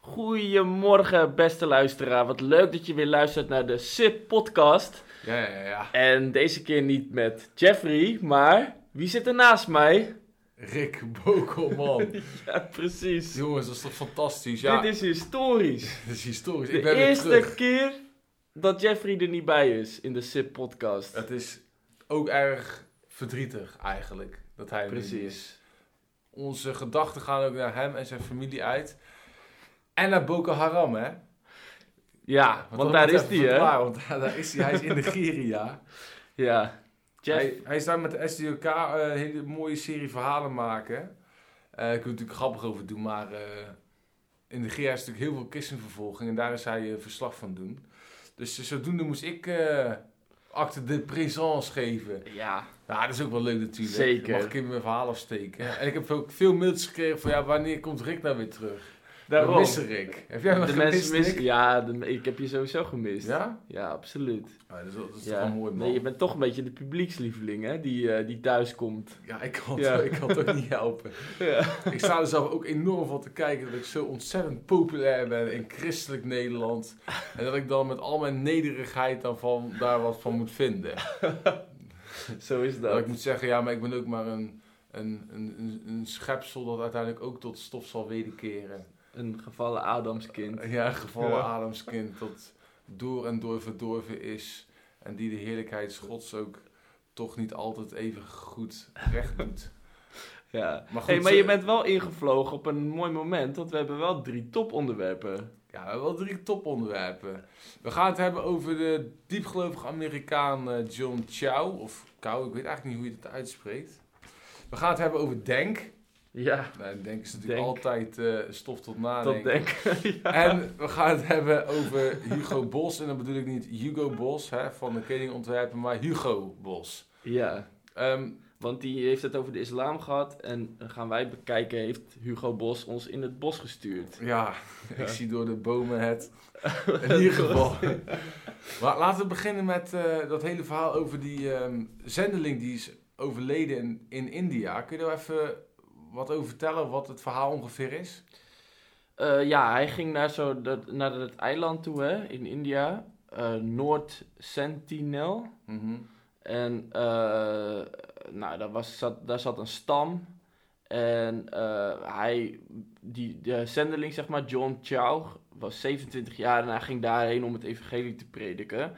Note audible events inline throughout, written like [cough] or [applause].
Goedemorgen, beste luisteraar. Wat leuk dat je weer luistert naar de SIP podcast. Ja, ja, ja. En deze keer niet met Jeffrey, maar wie zit er naast mij? Rick Bokelman. [laughs] Ja, precies. Jongens, dat is toch fantastisch? Ja, Dit is historisch. [laughs] dit is historisch. De ik ben eerste keer dat Jeffrey er niet bij is in de SIP podcast. Het is ook erg verdrietig eigenlijk dat hij er niet is. Precies. Onze gedachten gaan ook naar hem en zijn familie uit. En naar Boko Haram, hè? Ja, want daar is hij, hè? Want daar, daar is hij. Hij is in Nigeria. [laughs] Ja. Jeff, Hij, hij is daar met de SDOK eh, een hele mooie serie verhalen maken. Eh ik wil er natuurlijk grappig over doen, maar eh, in Nigeria is natuurlijk heel veel christenvervolging en daar is hij eh, verslag van doen. Dus eh, zodoende moest ik eh acte de présence geven. ja, Ja, dat is ook wel leuk natuurlijk. Zeker. Mag ik in mijn verhaal afsteken. En ik heb ook veel mailtjes gekregen van ja, wanneer komt Rick nou weer terug? Daarom. We missen Rick. Heb jij me De gemist, mensen missen... Ja, de- ik heb je sowieso gemist. Ja? Ja, absoluut. Ja, dat is, dat is Ja. toch wel mooi, man. Nee, je bent toch een beetje de publiekslieveling, hè? Die, eh, die thuis komt. Ja, ik kan, Ja. Het, ik kan het ook niet helpen. [laughs] Ja. Ik sta er zelf ook enorm van te kijken dat ik zo ontzettend populair ben in christelijk Nederland. En dat ik dan met al mijn nederigheid dan van, daar wat van moet vinden. [laughs] Zo is Dat dat. ik moet zeggen, ja, maar ik ben ook maar een, een, een, een, een schepsel dat uiteindelijk ook tot stof zal wederkeren. Een gevallen Adamskind. Ja, een gevallen Ja. Adamskind dat door en door verdorven is. En die de heerlijkheid Gods ook toch niet altijd even goed recht doet. [laughs] Ja. Maar goed, hey, maar je eh, bent wel ingevlogen op een mooi moment, want we hebben wel drie toponderwerpen. Ja, we hebben wel drie toponderwerpen. We gaan het hebben over de diepgelovige Amerikaan eh, John Chow. Of Chow, ik weet eigenlijk niet hoe je het uitspreekt. We gaan het hebben over Denk. Ja, Nou, Denk is natuurlijk Denk. altijd eh, stof tot tot nadenken. denken. [laughs] ja. En we gaan het hebben over Hugo Bos. En dan bedoel ik niet Hugo Bos hè, van de kledingontwerper, maar Hugo Bos. ja, Ehm, want die heeft het over de islam gehad en dan gaan wij bekijken, heeft Hugo Bos ons in het bos gestuurd. ja, [laughs] ik zie door de bomen het. [laughs] Geval. Maar laten we beginnen met eh, dat hele verhaal over die ehm, zendeling die is overleden in, in India. Kun je daar even wat over vertellen, wat het verhaal ongeveer is? Eh, ja, hij ging naar, zo dat, naar het eiland toe, hè, in India. eh Noord Sentinel. Mhm. En eh, nou, daar, was, zat, daar zat een stam. En hij, die, de zendeling, zeg maar, John Chow, was 27 jaar en hij ging daarheen om het evangelie te prediken.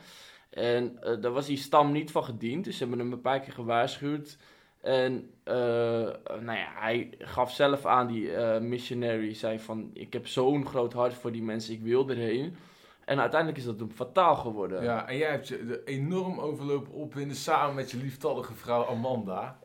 En daar was die stam niet van gediend, dus ze hebben hem een paar keer gewaarschuwd. En eh, nou ja, hij gaf zelf aan, die eh, missionary, zei van, ik heb zo'n groot hart voor die mensen, ik wil erheen. En uiteindelijk is dat hem fataal geworden. Ja, en jij hebt je enorm overlopen opwinden samen met je lieftallige vrouw Amanda.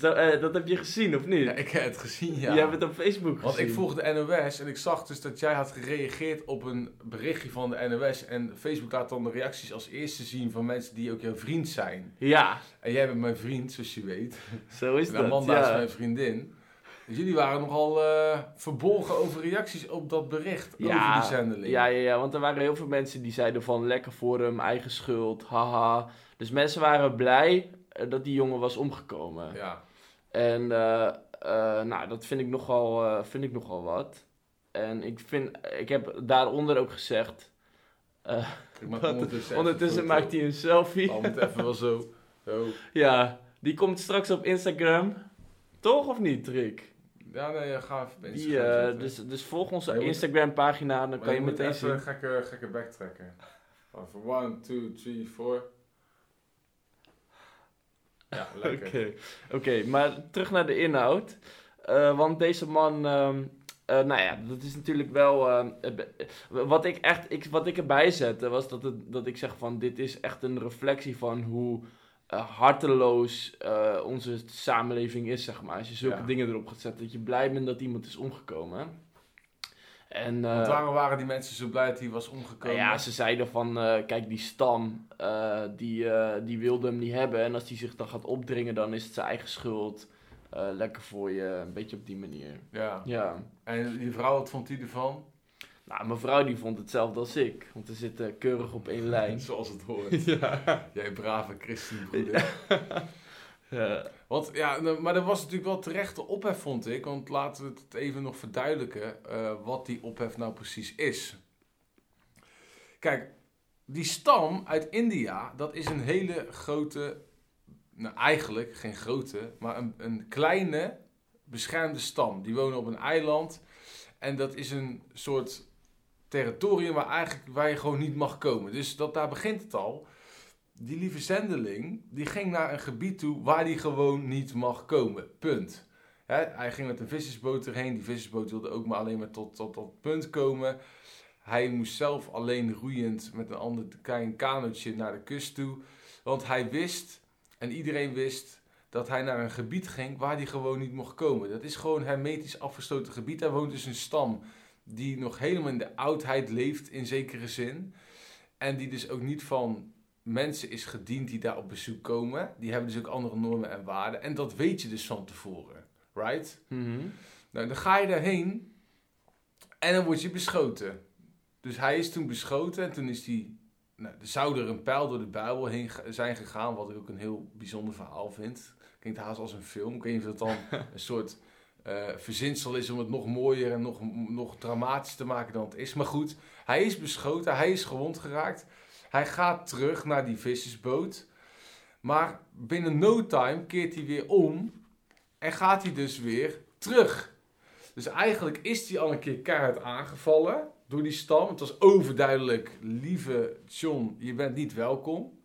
Zo, eh, dat heb je gezien, of niet? Ja, ik heb het gezien, ja. Je hebt het op Facebook gezien. Want ik volg de NOS en ik zag dus dat jij had gereageerd op een berichtje van de NOS. En Facebook laat dan de reacties als eerste zien van mensen die ook jouw vriend zijn. Ja, En jij bent mijn vriend, zoals je weet. zo is En dat. Amanda is ja. mijn vriendin. Dus jullie waren nogal eh, verbolgen over reacties op dat bericht over die zendeling. Ja, ja, ja, want er waren heel veel mensen die zeiden van lekker voor hem, eigen schuld, haha. Dus mensen waren blij dat die jongen was omgekomen. Ja. En eh, eh, nou, dat vind ik, nogal, eh, vind ik nogal wat. En ik, vind, ik heb daaronder ook gezegd... eh, Ik maak [laughs] ondertussen, ondertussen maakt hij een selfie. Oh, moet even wel zo. zo. [laughs] Ja, die komt straks op Instagram. Toch of niet, Rick? Ja, nee, ga even Die, Instagram eh, zetten. dus, dus volg onze Maar je moet- Instagram pagina, dan kan je meteen even zien. gekke, gekke backtracken. Even 1, 2, 3, 4. Ja, [laughs] lekker. Oké, oké, maar terug naar de inhoud. Eh, want deze man, ehm, eh, nou ja, dat is natuurlijk wel. eh, wat ik echt, ik, wat ik erbij zette, was dat, het, dat ik zeg van: dit is echt een reflectie van hoe harteloos onze samenleving is, zeg maar. Als je zulke Ja. dingen erop gaat zetten, dat je blij bent dat iemand is omgekomen. En, eh, Want waarom waren die mensen zo blij dat hij was omgekomen? nou ja, ze zeiden van, eh, kijk, die stam, eh, die, eh, die wilde hem niet hebben. En als hij zich dan gaat opdringen, dan is het zijn eigen schuld. eh, lekker voor je, een beetje op die manier. Ja. Ja. En die vrouw, wat vond die ervan? Nou, mijn vrouw die vond hetzelfde als ik. Want we zitten keurig op één lijn. [laughs] Zoals het hoort. [laughs] ja. Jij brave christenbroeder. ja. [laughs] Want ja, nou, maar er was natuurlijk wel terechte ophef, vond ik. Want laten we het even nog verduidelijken eh, wat die ophef nou precies is. Kijk, die stam uit India, dat is een hele grote, nou eigenlijk geen grote, maar een, een kleine beschermde stam. Die wonen op een eiland en dat is een soort territorium waar, eigenlijk, waar je gewoon niet mag komen. Dus dat, daar begint het al. Die lieve zendeling, die ging naar een gebied toe waar hij gewoon niet mag komen. Punt. Hij ging met een vissersboot erheen. Die vissersboot wilde ook maar alleen maar tot, tot, tot punt komen. Hij moest zelf alleen roeiend met een ander klein kanootje naar de kust toe. Want hij wist, en iedereen wist, dat hij naar een gebied ging waar hij gewoon niet mocht komen. Dat is gewoon hermetisch afgesloten gebied. Daar woont dus een stam die nog helemaal in de oudheid leeft in zekere zin. En die dus ook niet van mensen is gediend die daar op bezoek komen. Die hebben dus ook andere normen en waarden. En dat weet je dus van tevoren. Right? Mhm. Nou, dan ga je daarheen en dan word je beschoten. Dus hij is toen beschoten en toen is hij... Nou, er zou er een pijl door de Bijbel heen zijn gegaan, wat ik ook een heel bijzonder verhaal vind. Klinkt haast als een film. Ik weet niet of dat dan [laughs] een soort eh, verzinsel is om het nog mooier en nog, nog dramatischer te maken dan het is. Maar goed, hij is beschoten, hij is gewond geraakt. Hij gaat terug naar die vissersboot. Maar binnen no time keert hij weer om en gaat hij dus weer terug. Dus eigenlijk is hij al een keer keihard aangevallen door die stam. Het was overduidelijk, lieve John, je bent niet welkom.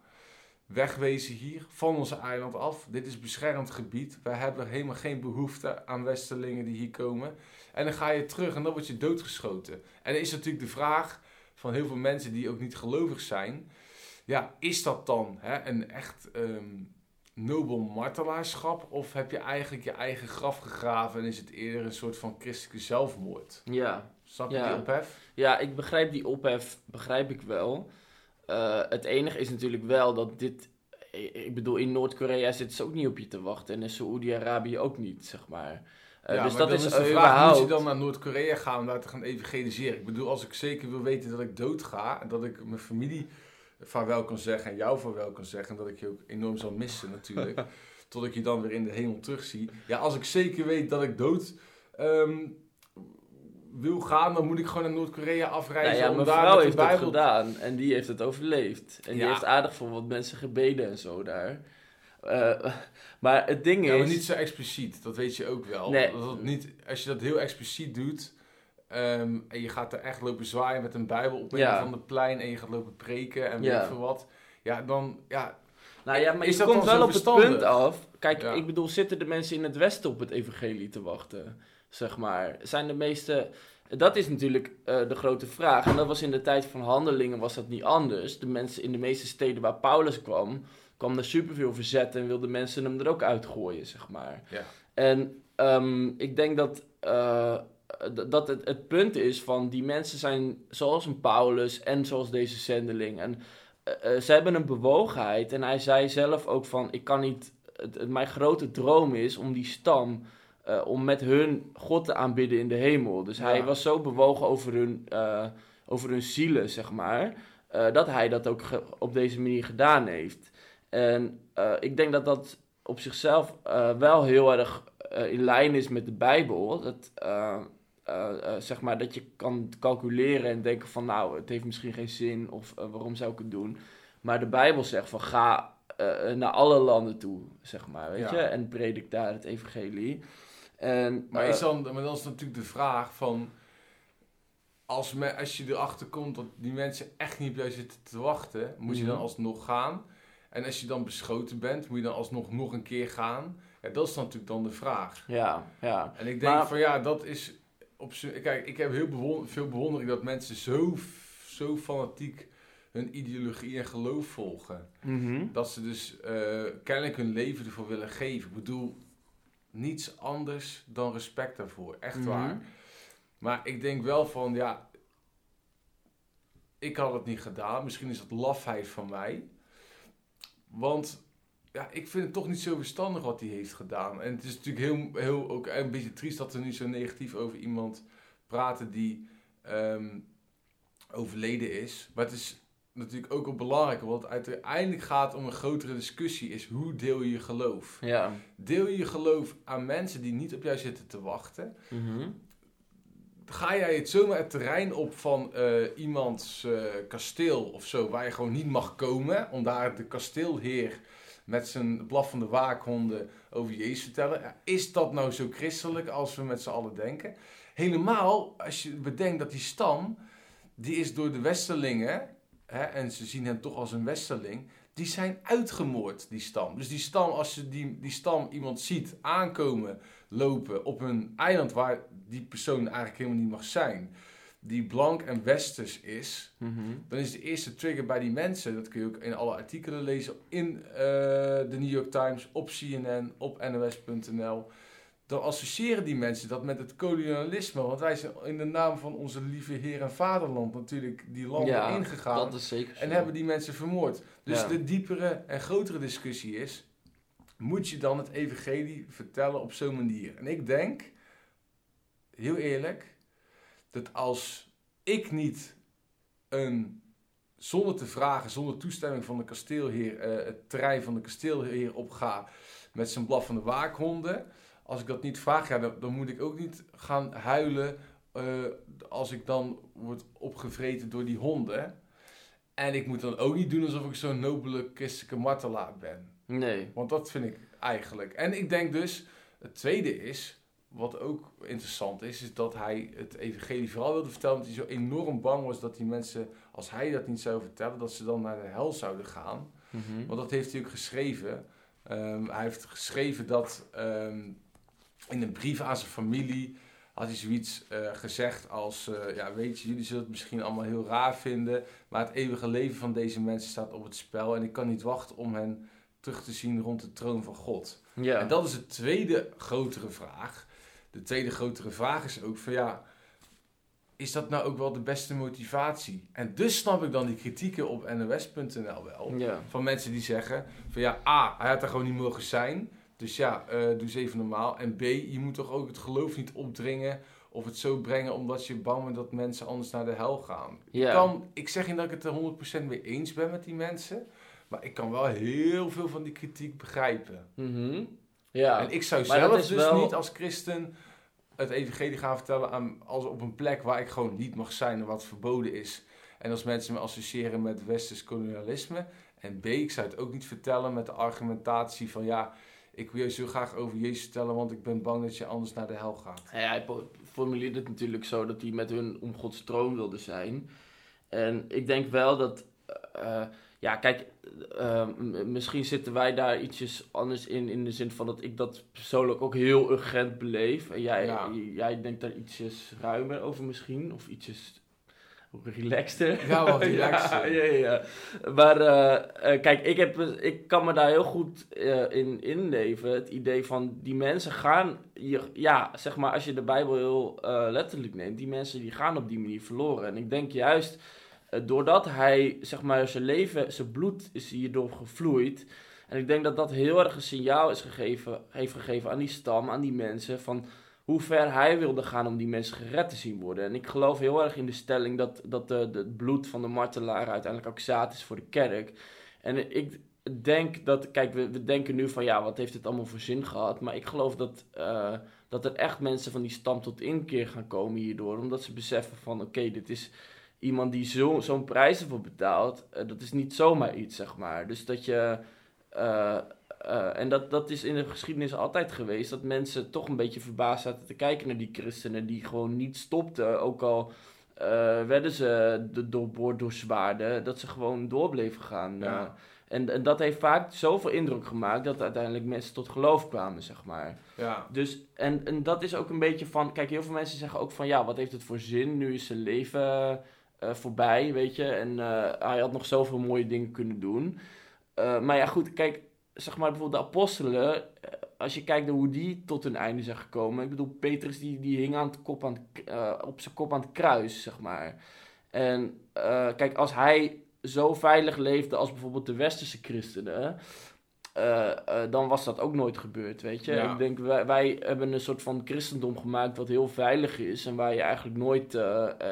Wegwezen hier, van onze eiland af. Dit is beschermd gebied. Wij hebben helemaal geen behoefte aan westerlingen die hier komen. En dan ga je terug en dan word je doodgeschoten. En dan is natuurlijk de vraag van heel veel mensen die ook niet gelovig zijn. Ja, is dat dan hè, een echt ehm, nobel martelaarschap? Of heb je eigenlijk je eigen graf gegraven en is het eerder een soort van christelijke zelfmoord? Ja. Snap je Ja. die ophef? ja, ik begrijp die ophef, begrijp ik wel. Eh, het enige is natuurlijk wel dat dit... Ik ik bedoel, in Noord-Korea zitten ze ook niet op je te wachten. En in Saoedi-Arabië ook niet, zeg maar. Eh, ja, dus maar dat is, is de vraag, überhaupt... moet je dan naar Noord-Korea gaan om daar te gaan evangeliseren? Ik bedoel, als ik zeker wil weten dat ik dood ga en dat ik mijn familie vaarwel kan zeggen en jou vaarwel kan zeggen en dat ik je ook enorm zal missen natuurlijk, [laughs] tot ik je dan weer in de hemel terugzie. Ja, als ik zeker weet dat ik dood ehm, wil gaan, dan moet ik gewoon naar Noord-Korea Nou afreizen ja, om mijn vrouw heeft dat Bijbel... gedaan en die heeft het overleefd. En die Ja. heeft aardig voor wat mensen gebeden en zo daar. Eh, [laughs] maar het ding Ja, is... maar niet zo expliciet, dat weet je ook wel. Nee. Dat niet, als je dat heel expliciet doet ehm, en je gaat er echt lopen zwaaien met een Bijbel op een Ja. van de plein en je gaat lopen preken en weet veel wat, ja, dan, ja, Nou ja, maar Is je dat komt wel op het punt af. Kijk, ik bedoel, zitten de mensen in het Westen op het evangelie te wachten? Zeg maar. Zijn de meeste... Dat is natuurlijk eh, de grote vraag. En dat was in de tijd van handelingen was dat niet anders. De mensen in de meeste steden waar Paulus kwam, kwam er superveel verzet en wilden mensen hem er ook uitgooien, zeg maar. ja. En ehm, ik denk dat, eh, dat het, het punt is van die mensen zijn zoals een Paulus en zoals deze zendeling. En eh, eh, ze hebben een bewogenheid. En hij zei zelf ook van, ik kan niet... Het, het- mijn grote droom is om die stam... om met hun God te aanbidden in de hemel. Dus hij was zo bewogen over hun, over hun zielen, zeg maar. dat hij dat ook op deze manier gedaan heeft. En eh, ik denk dat dat op zichzelf eh, wel heel erg eh, in lijn is met de Bijbel. Dat, zeg maar, dat je kan calculeren en denken van nou, het heeft misschien geen zin of waarom zou ik het doen. Maar de Bijbel zegt van ga naar alle landen toe, zeg maar, weet Ja. je. En predik daar het evangelie. En, Maar, is dan, maar dan is natuurlijk de vraag van, als, me, als je erachter komt dat die mensen echt niet jou zitten te wachten, moet je dan Mhm. alsnog gaan? En als je dan beschoten bent, moet je dan alsnog nog een keer gaan? Ja, dat is dan natuurlijk dan de vraag. ja, ja. En ik denk Maar- van ja, dat is op Kijk, ik heb heel veel bewondering dat mensen zo, zo fanatiek hun ideologie en geloof volgen. Mhm. Dat ze dus eh, kennelijk hun leven ervoor willen geven. Ik bedoel, niets anders dan respect daarvoor. Echt Mhm. waar. Maar ik denk wel van, ja, ik had het niet gedaan. Misschien is het lafheid van mij. Want ja, ik vind het toch niet zo verstandig wat hij heeft gedaan. En het is natuurlijk heel, heel ook een beetje triest dat we nu zo negatief over iemand praten die ehm, overleden is. Maar het is natuurlijk ook wel belangrijk, want het uiteindelijk gaat om een grotere discussie, is hoe deel je je geloof? Ja. Deel je je geloof aan mensen die niet op jou zitten te wachten? Mhm. Ga jij het zomaar het terrein op van eh, iemands eh, kasteel of zo, waar je gewoon niet mag komen, om daar de kasteelheer met zijn blaffende waakhonden over Jezus te vertellen? Is dat nou zo christelijk als we met z'n allen denken? Helemaal als je bedenkt dat die stam, die is door de Westerlingen, hè, en ze zien hem toch als een Westerling, die zijn uitgemoord, die stam. Dus die stam, als je die, die stam iemand ziet aankomen, lopen op een eiland waar die persoon eigenlijk helemaal niet mag zijn, die blank en westers is, Mhm. dan is de eerste trigger bij die mensen, dat kun je ook in alle artikelen lezen, in eh, de New York Times, op CNN, op NOS.nl. Dan associëren die mensen dat met het kolonialisme. Want wij zijn in de naam van onze lieve Heer en Vaderland natuurlijk die landen Ja, ingegaan. Dat is zeker zo. En hebben die mensen vermoord. Dus Ja. de diepere en grotere discussie is: moet je dan het evangelie vertellen op zo'n manier? En ik denk, heel eerlijk, dat als ik niet een, zonder te vragen, zonder toestemming van de kasteelheer, eh, het terrein van de kasteelheer opga met zijn blaffende waakhonden. Als ik dat niet vraag, ja, dan, dan moet ik ook niet gaan huilen eh, als ik dan word opgevreten door die honden. En ik moet dan ook niet doen alsof ik zo'n nobele christelijke martelaar ben. Nee. Want dat vind ik eigenlijk. En ik denk dus, het tweede is, wat ook interessant is, is dat hij het evangelie vooral wilde vertellen, omdat hij zo enorm bang was dat die mensen, als hij dat niet zou vertellen, dat ze dan naar de hel zouden gaan. Mhm. Want dat heeft hij ook geschreven. Ehm, hij heeft geschreven dat ehm, in een brief aan zijn familie had hij zoiets eh, gezegd als, eh, ja weet je, jullie zullen het misschien allemaal heel raar vinden, maar het eeuwige leven van deze mensen staat op het spel en ik kan niet wachten om hen terug te zien rond de troon van God. Ja. En dat is de tweede grotere vraag. De tweede grotere vraag is ook van ja, is dat nou ook wel de beste motivatie? En dus snap ik dan die kritieken op nos.nl wel. ja. Van mensen die zeggen van ja, A, hij had er gewoon niet mogen zijn. Dus ja, eh, doe eens even normaal. En B, je moet toch ook het geloof niet opdringen of het zo brengen omdat je bang bent dat mensen anders naar de hel gaan. Ik, kan, ik zeg niet dat ik het er 100% mee eens ben met die mensen. Maar ik kan wel heel veel van die kritiek begrijpen. Mhm. Ja. En ik zou Maar zelf dus wel- niet als christen het evangelie gaan vertellen aan, als op een plek waar ik gewoon niet mag zijn en wat verboden is. En als mensen me associëren met westers kolonialisme. En B, ik zou het ook niet vertellen met de argumentatie van ja, ik wil je zo graag over Jezus vertellen, want ik ben bang dat je anders naar de hel gaat. Ja, hij formuleerde het natuurlijk zo dat hij met hun om Gods troon wilde zijn. En ik denk wel dat, eh, ja, kijk, eh, misschien zitten wij daar ietsjes anders in, in de zin van dat ik dat persoonlijk ook heel urgent beleef. En jij, Ja. jij denkt daar ietsjes ruimer over misschien, of ietsjes relaxter. [laughs] Ja, wat relaxter. ja, ja, ja. Maar eh, eh, kijk, ik, heb, ik kan me daar heel goed eh, in inleven. Het idee van die mensen gaan, je, ja, zeg maar, als je de Bijbel heel letterlijk neemt, die mensen die gaan op die manier verloren. En ik denk juist, doordat hij, zeg maar, zijn leven, zijn bloed is hierdoor gevloeid. En ik denk dat dat heel erg een signaal is gegeven, heeft gegeven aan die stam, aan die mensen, van hoe ver hij wilde gaan om die mensen gered te zien worden. En ik geloof heel erg in de stelling dat, dat de, het bloed van de martelaar uiteindelijk ook zaad is voor de kerk. En ik denk dat, kijk, we, we denken nu van ja, wat heeft het allemaal voor zin gehad? Maar ik geloof dat, eh, dat er echt mensen van die stam tot inkeer gaan komen hierdoor. Omdat ze beseffen van oké, dit is iemand die zo, zo'n prijs ervoor betaalt. Eh, dat is niet zomaar iets, zeg maar. Dus dat je. eh, eh, en dat, dat is in de geschiedenis altijd geweest. Dat mensen toch een beetje verbaasd zaten te kijken naar die christenen. Die gewoon niet stopten. Ook al eh, werden ze doorboord door zwaarden. Dat ze gewoon door bleven gaan. Ja. Eh, en, en dat heeft vaak zoveel indruk gemaakt. Dat uiteindelijk mensen tot geloof kwamen, zeg maar. Ja, Dus, en, en dat is ook een beetje van... Kijk, heel veel mensen zeggen ook van... Ja, wat heeft het voor zin? Nu is zijn leven voorbij, weet je. En hij had nog zoveel mooie dingen kunnen doen. Maar ja, goed, kijk... Zeg maar bijvoorbeeld de apostelen... eh, als je kijkt naar hoe die tot hun einde zijn gekomen... Ik bedoel, Petrus die, die hing aan het kop aan het, eh, op zijn kop aan het kruis, zeg maar. En eh, kijk, als hij zo veilig leefde als bijvoorbeeld de westerse christenen... dan was dat ook nooit gebeurd, weet je. Ja. Ik denk, wij, wij hebben een soort van christendom gemaakt wat heel veilig is en waar je eigenlijk nooit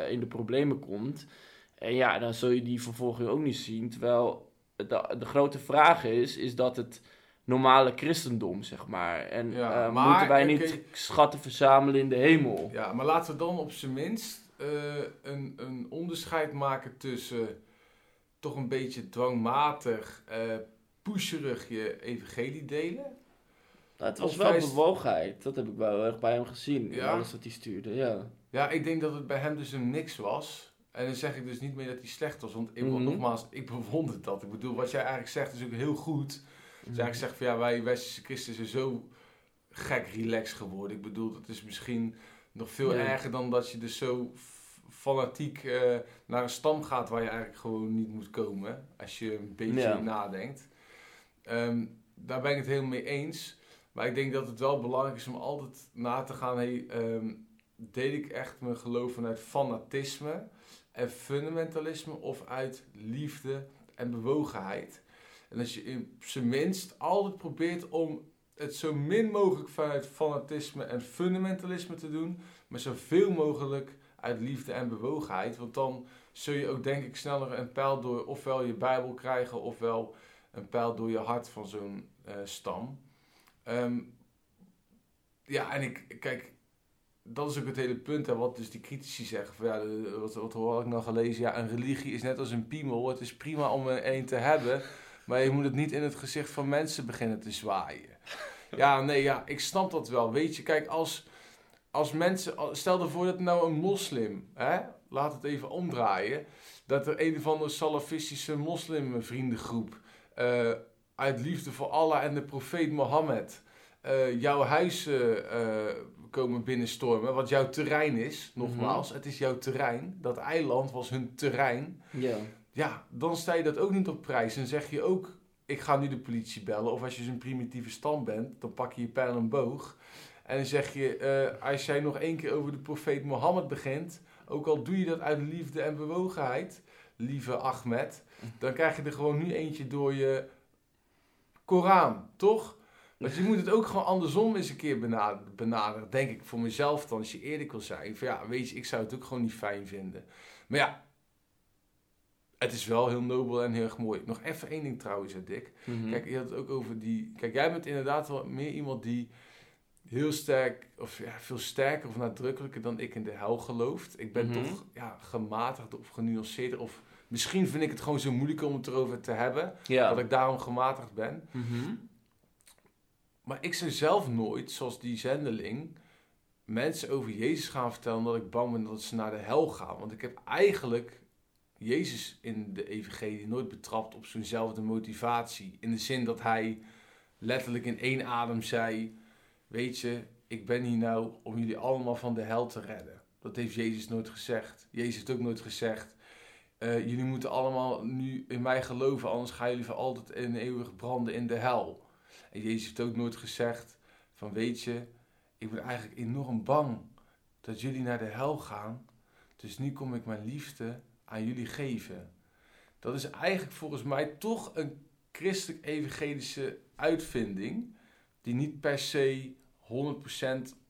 in de problemen komt. En ja, dan zul je die vervolging ook niet zien. Terwijl de, de grote vraag is, is dat het normale christendom, zeg maar. En Ja, eh, maar, moeten wij oké. niet schatten verzamelen in de hemel? Ja, maar laten we dan op zijn minst eh, een, een onderscheid maken tussen toch een beetje dwangmatig, eh pusherig je evangelie delen. Nou, het was Of wel hij is- bewogenheid, dat heb ik wel erg bij hem gezien. Ja? Alles wat hij stuurde, ja. Ja, ik denk dat het bij hem dus een mix was. En dan zeg ik dus niet meer dat hij slecht was, want ik, Mhm. nogmaals, ik bewonder dat. Ik bedoel, wat jij eigenlijk zegt is ook heel goed. Dus eigenlijk zegt van ja, wij westerse christenen zijn zo gek relaxed geworden. Ik bedoel, dat is misschien nog veel erger dan dat je dus zo fanatiek eh, naar een stam gaat waar je eigenlijk gewoon niet moet komen. Als je een beetje Ja. nadenkt. Ehm, daar ben ik het helemaal mee eens. Maar ik denk dat het wel belangrijk is om altijd na te gaan. Hey, ehm, deed ik echt mijn geloof vanuit fanatisme en fundamentalisme of uit liefde en bewogenheid? En als je in zijn minst altijd probeert om het zo min mogelijk vanuit fanatisme en fundamentalisme te doen, maar zoveel mogelijk uit liefde en bewogenheid. Want dan zul je ook denk ik sneller een pijl door ofwel je Bijbel krijgen, ofwel een pijl door je hart van zo'n eh, stam. Ehm, ja, en ik, kijk, dat is ook het hele punt, hè, wat dus die critici zeggen. Van, ja, wat, wat hoor ik nou gelezen? Ja, een religie is net als een piemel. Het is prima om er een te hebben, maar je moet het niet in het gezicht van mensen beginnen te zwaaien. [laughs] Ja, nee, ja, ik snap dat wel. Weet je, kijk, als, als mensen, stel ervoor dat nou een moslim, hè, laat het even omdraaien, dat er een of andere salafistische moslimvriendengroep eh, uit liefde voor Allah en de profeet Mohammed eh, jouw huis komen binnenstormen, wat jouw terrein is, nogmaals, het is jouw terrein, dat eiland was hun terrein, Ja. ja, dan sta je dat ook niet op prijs en zeg je ook, ik ga nu de politie bellen, of als je zo'n primitieve stam bent, dan pak je je pijl en boog en dan zeg je, eh, als jij nog één keer over de profeet Mohammed begint, ook al doe je dat uit liefde en bewogenheid, lieve Ahmed, dan krijg je er gewoon nu eentje door je Koran, toch? Want je moet het ook gewoon andersom eens een keer benaderen, benaderen denk ik voor mezelf dan, als je eerlijk wil zijn. Van ja, weet je, ik zou het ook gewoon niet fijn vinden. Maar ja, het is wel heel nobel en heel erg mooi. Nog even één ding trouwens, hè, Dick. Mhm. Kijk, je had het ook over die... Kijk, jij bent inderdaad wel meer iemand die heel sterk, of ja, veel sterker of nadrukkelijker dan ik in de hel gelooft. Ik ben Mhm. toch ja, gematigd of genuanceerder. Of misschien vind ik het gewoon zo moeilijk om het erover te hebben, ja. dat ik daarom gematigd ben. Mhm. Maar ik zou zelf nooit, zoals die zendeling, mensen over Jezus gaan vertellen dat ik bang ben dat ze naar de hel gaan. Want ik heb eigenlijk Jezus in de evangelie nooit betrapt op zo'nzelfde motivatie. In de zin dat hij letterlijk in één adem zei, weet je, ik ben hier nou om jullie allemaal van de hel te redden. Dat heeft Jezus nooit gezegd. Jezus heeft ook nooit gezegd, eh, jullie moeten allemaal nu in mij geloven, anders gaan jullie voor altijd en eeuwig branden in de hel. En Jezus heeft ook nooit gezegd van weet je, ik ben eigenlijk enorm bang dat jullie naar de hel gaan. Dus nu kom ik mijn liefde aan jullie geven. Dat is eigenlijk volgens mij toch een christelijk-evangelische uitvinding. Die niet per se 100%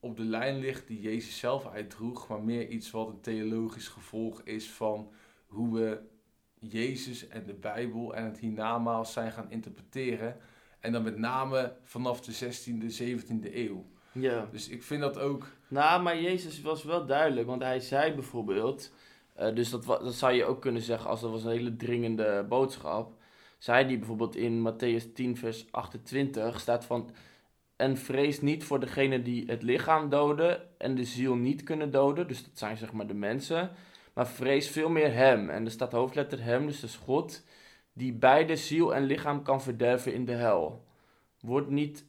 op de lijn ligt die Jezus zelf uitdroeg. Maar meer iets wat een theologisch gevolg is van hoe we Jezus en de Bijbel en het hiernamaals zijn gaan interpreteren. En dan met name vanaf de 16e, 17e eeuw. ja. Dus ik vind dat ook. Nou, maar Jezus was wel duidelijk, want hij zei bijvoorbeeld, eh, dus dat, dat zou je ook kunnen zeggen als dat was een hele dringende boodschap. Zei die bijvoorbeeld in Matthäus 10, vers 28, staat van, en vrees niet voor degene die het lichaam doden en de ziel niet kunnen doden, dus dat zijn zeg maar de mensen, maar vrees veel meer hem. En er staat hoofdletter hem, dus dat is God, die beide ziel en lichaam kan verderven in de hel. Wordt niet,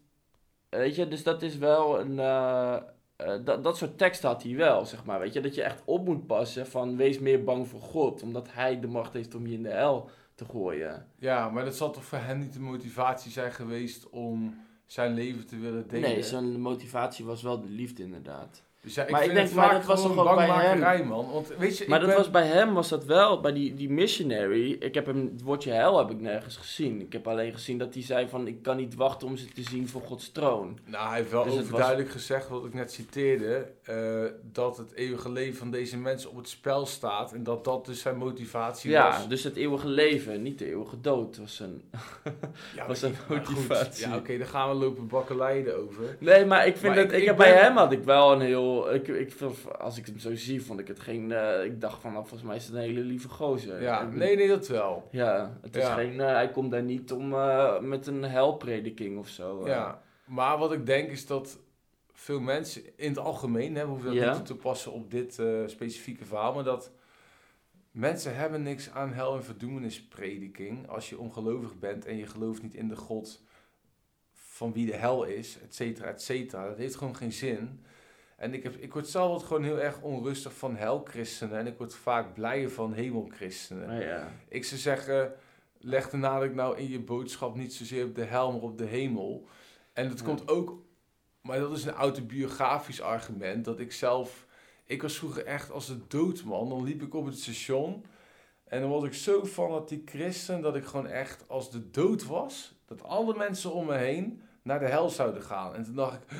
weet je, dus dat is wel een... eh, eh, dat, dat soort tekst had hij wel, zeg maar. Weet je, dat je echt op moet passen van wees meer bang voor God, omdat hij de macht heeft om je in de hel te gooien. Ja, maar dat zal toch voor hem niet de motivatie zijn geweest om zijn leven te willen delen? Nee, zijn motivatie was wel de liefde, inderdaad. Dus ja, ik Maar ik denk, het maar vaak dat was toch ook bij bangmakerij, man. Want weet je, Maar dat ben... was bij hem was dat wel, bij die, die missionary. Ik heb hem, het woordje hel heb ik nergens gezien. Ik heb alleen gezien dat hij zei van, ik kan niet wachten om ze te zien voor Gods troon. Nou, hij heeft wel Dus overduidelijk gezegd, wat ik net citeerde, eh, dat het eeuwige leven van deze mensen op het spel staat. En dat dat dus zijn motivatie Ja, was. dus het eeuwige leven, niet de eeuwige dood was. [laughs] Ja, [laughs] was goed, motivatie. Ja, oké, dan gaan we lopen bakkeleiden over. Nee, maar ik vind Maar dat, ik- ik, ik heb ben- bij hem had ik wel een heel, ik, ik, als ik hem zo zie, vond ik het geen, eh, ik dacht van, nou, volgens mij is het een hele lieve gozer. Ja, Ik nee, nee, dat wel. Ja, het is Ja. geen, eh, hij komt daar niet om eh, met een helprediking of zo. Ja, maar wat ik denk is dat veel mensen in het algemeen, hè, we hoeven dat Ja. niet toe te passen op dit specifieke verhaal, maar dat mensen hebben niks aan hel- en verdoemenisprediking als je ongelovig bent en je gelooft niet in de God van wie de hel is, et cetera, et cetera. Dat heeft gewoon geen zin. En ik, heb, ik word zelf altijd gewoon heel erg onrustig van helchristenen en ik word vaak blijer van hemelchristenen. Nou ja. Ik zou zeggen, leg de nadruk nou in je boodschap niet zozeer op de hel, maar op de hemel. En dat Ja. komt ook, maar dat is een autobiografisch argument, dat ik zelf, ik was vroeger echt als de doodman, dan liep ik op het station en dan was ik zo fanatiek christen dat ik gewoon echt als de dood was, dat alle mensen om me heen naar de hel zouden gaan. En toen dacht ik,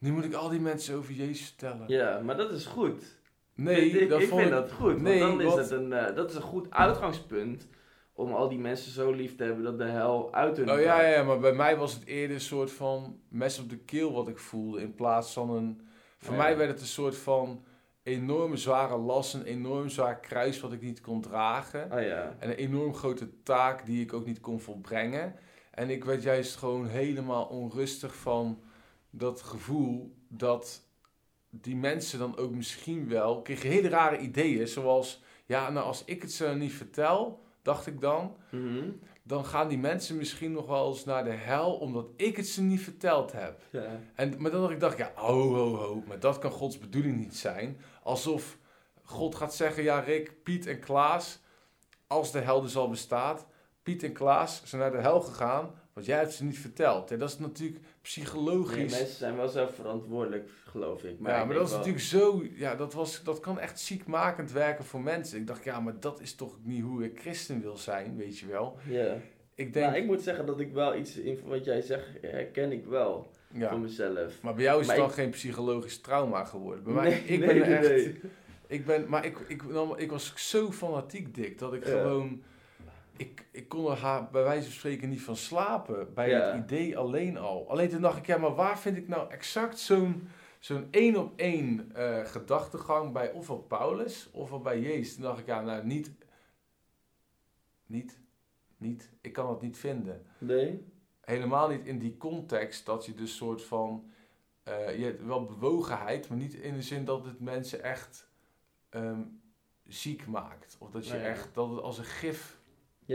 nu moet ik al die mensen over Jezus vertellen. ja, maar dat is goed. Nee, ik, dat ik vond vind ik... dat goed. Nee, want dan is wat- het een, eh, dat is een goed uitgangspunt om al die mensen zo lief te hebben dat de hel uit hun Oh ja, gaat. ja, ja, maar bij mij was het eerder een soort van mes op de keel wat ik voelde. In plaats van een. Voor Ja. mij werd het een soort van enorme zware last, een enorm zwaar kruis wat ik niet kon dragen. Oh ja. En een enorm grote taak die ik ook niet kon volbrengen. En ik werd juist gewoon helemaal onrustig van dat gevoel dat die mensen dan ook misschien wel. Kreeg hele rare ideeën, zoals. Ja, nou als ik het zo niet vertel, dacht ik dan Mhm. dan gaan die mensen misschien nog wel eens naar de hel omdat ik het ze niet verteld heb. ja. En, maar dan had ik dacht, ja, ho, ho, ho, maar dat kan Gods bedoeling niet zijn. Alsof God gaat zeggen, ja Rick, Piet en Klaas, als de hel dus al bestaat, Piet en Klaas zijn naar de hel gegaan, want jij hebt ze niet verteld. En dat is natuurlijk Nee, psychologisch. mensen zijn wel zelf verantwoordelijk, geloof ik. Maar ja, ik maar dat is wel- natuurlijk zo, ja, dat, was, dat kan echt ziekmakend werken voor mensen. Ik dacht, ja, maar dat is toch niet hoe ik christen wil zijn, weet je wel. Ja. Ik denk, Nou, ik moet zeggen dat ik wel iets in wat jij zegt, herken ik wel ja. voor mezelf. Maar bij jou is Maar het dan ik- geen psychologisch trauma geworden. Bij mij, Nee, ik nee, ben nee, echt. Ik ben, maar ik, ik, dan, ik was zo fanatiek dik dat ik Ja. gewoon. Ik, ik kon er haar bij wijze van spreken niet van slapen. Bij Ja. het idee alleen al. Alleen toen dacht ik, ja, maar waar vind ik nou exact zo'n zo'n één op één gedachtegang bij ofwel Paulus ofwel bij Jezus? Toen dacht ik, ja, nou niet. Niet. Niet. Ik kan het niet vinden Nee? helemaal niet in die context dat je dus soort van. eh, je hebt wel bewogenheid, maar niet in de zin dat het mensen echt ehm, ziek maakt. Of dat je Nee. echt dat het als een gif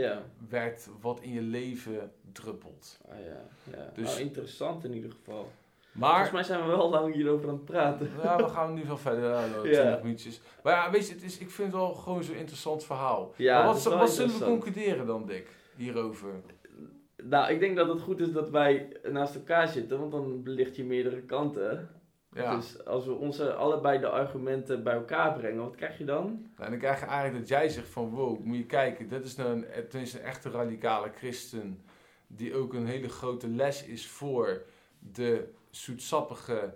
Ja. werd wat in je leven druppelt. Ah, ja. ja. Dus- Nou, interessant in ieder geval. Maar Volgens mij zijn we wel lang hierover aan het praten. ja, we gaan nu wel verder. Ja, nog [laughs] Ja. 20 minuutjes. Maar ja, weet je, het is, ik vind het wel gewoon zo'n interessant verhaal. Ja, maar wat, wat zullen we concluderen dan, Dick, hierover? Nou, ik denk dat het goed is dat wij naast elkaar zitten, want dan belicht je meerdere kanten. Ja. Dus als we onze allebei de argumenten bij elkaar brengen, wat krijg je dan? Nou, dan krijg je eigenlijk dat jij zegt van wow, moet je kijken, dit is nou een, is een echte radicale christen die ook een hele grote les is voor de zoetsappige,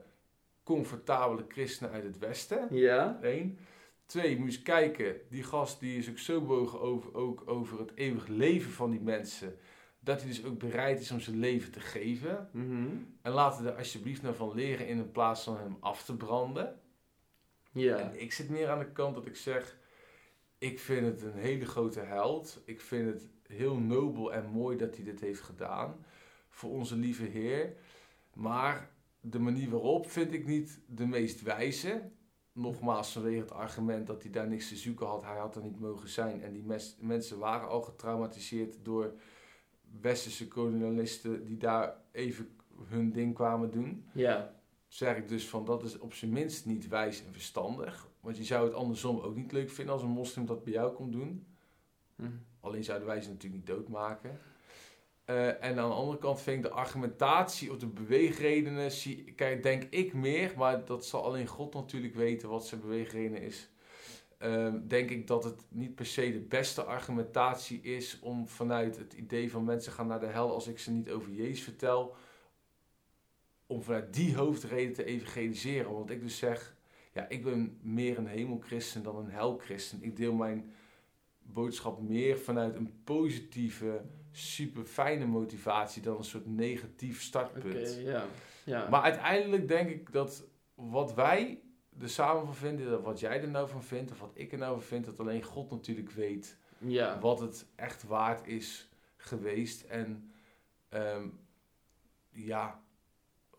comfortabele christenen uit het Westen. Ja? Eén. Twee, moet je eens kijken, die gast die is ook zo bogen over, ook over het eeuwig leven van die mensen, dat hij dus ook bereid is om zijn leven te geven. Mhm. En laten we er alsjeblieft naar van leren in plaats van hem af te branden. Ja. En ik zit meer aan de kant dat ik zeg, ik vind het een hele grote held. Ik vind het heel nobel en mooi dat hij dit heeft gedaan voor onze lieve Heer. Maar de manier waarop vind ik niet de meest wijze. Nogmaals, vanwege het argument dat hij daar niks te zoeken had. Hij had er niet mogen zijn. En die mes- mensen waren al getraumatiseerd door westerse kolonialisten die daar even hun ding kwamen doen Ja. zeg ik dus van dat is op zijn minst niet wijs en verstandig. Want je zou het andersom ook niet leuk vinden als een moslim dat bij jou komt doen. Hm. Alleen zouden wij ze natuurlijk niet doodmaken. Eh, en aan de andere kant vind ik de argumentatie of de beweegredenen, zie, kijk, denk ik meer, maar dat zal alleen God natuurlijk weten wat zijn beweegreden is. Ehm, denk ik dat het niet per se de beste argumentatie is om vanuit het idee van mensen gaan naar de hel als ik ze niet over Jezus vertel, om vanuit die hoofdreden te evangeliseren. Want ik dus zeg, ja, ik ben meer een hemelchristen dan een helchristen. Ik deel mijn boodschap meer vanuit een positieve, super fijne motivatie dan een soort negatief startpunt. Maar uiteindelijk denk ik dat wat wij er samen van vinden, dat wat jij er nou van vindt, of wat ik er nou van vind, dat alleen God natuurlijk weet ja. wat het echt waard is geweest. En ehm, ja,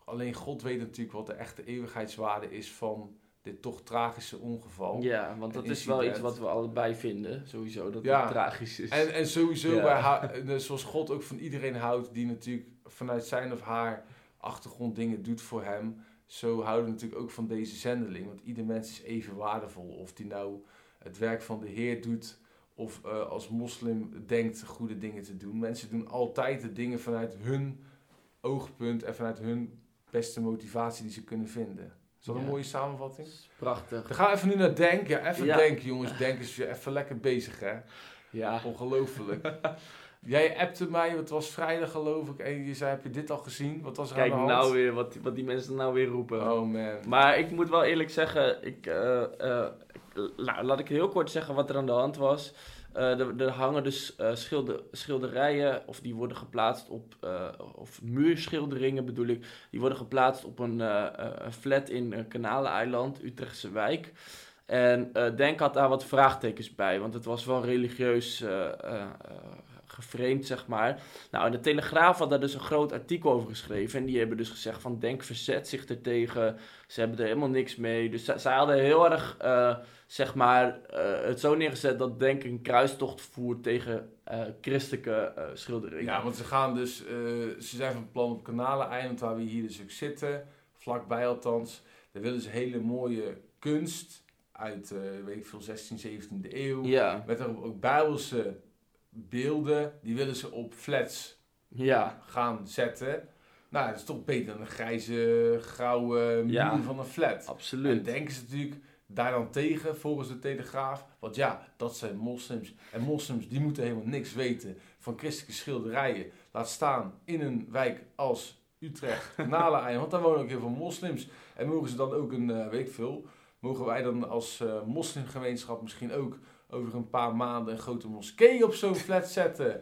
alleen God weet natuurlijk wat de echte eeuwigheidswaarde is van dit toch tragische ongeval. Ja, want dat is wel iets wat we allebei vinden, sowieso, dat Ja. het tragisch is. En, en sowieso, Ja. net zoals God ook van iedereen houdt die natuurlijk vanuit zijn of haar achtergrond dingen doet voor hem. Zo houden we natuurlijk ook van deze zendeling. Want ieder mens is even waardevol. Of die nou het werk van de Heer doet of eh, als moslim denkt goede dingen te doen. Mensen doen altijd de dingen vanuit hun oogpunt en vanuit hun beste motivatie die ze kunnen vinden. Is dat een mooie samenvatting? Prachtig. Dan gaan we even nu naar Denk. Ja, even Ja. denken jongens. Denk is weer even lekker bezig hè. Ja. Ongelooflijk. [laughs] Jij appte mij, het was vrijdag geloof ik, en je zei, heb je dit al gezien? Wat was er Kijk aan de hand? nou weer wat, wat die mensen nou weer roepen. Oh man. Maar ik moet wel eerlijk zeggen, ik, eh, eh, la- laat ik heel kort zeggen wat er aan de hand was. Eh, er, er hangen dus schilder, schilderijen, of die worden geplaatst op, of muurschilderingen bedoel ik, die worden geplaatst op een flat in Kanaleneiland, Utrechtse wijk. En Denk had daar wat vraagtekens bij, want het was wel religieus geframed, zeg maar. Nou, en de Telegraaf had daar dus een groot artikel over geschreven. En die hebben dus gezegd van Denk verzet zich ertegen. Ze hebben er helemaal niks mee. Dus zij, hadden heel erg, eh, zeg maar, eh, het zo neergezet dat Denk een kruistocht voert tegen eh, christelijke schilderingen. Ja, want ze gaan dus, ze zijn van plan op Kanaleneiland, waar we hier dus ook zitten, vlakbij althans. Daar willen ze hele mooie kunst uit, weet ik veel, 16, 17e eeuw. Ja, Met daarop ook bijbelse beelden, die willen ze op flats ja, gaan zetten. Nou, dat is toch beter dan een grijze, grauwe muur Ja. van een flat. En absoluut. denken ze natuurlijk daar dan tegen, volgens de Telegraaf. Want ja, dat zijn moslims. En moslims die moeten helemaal niks weten van christelijke schilderijen. Laat staan in een wijk als Utrecht, [laughs] Kanaleneiland. Want daar wonen ook heel veel moslims. En mogen ze dan ook een, eh, weet ik veel, mogen wij dan als eh, moslimgemeenschap misschien ook over een paar maanden een grote moskee op zo'n flat zetten.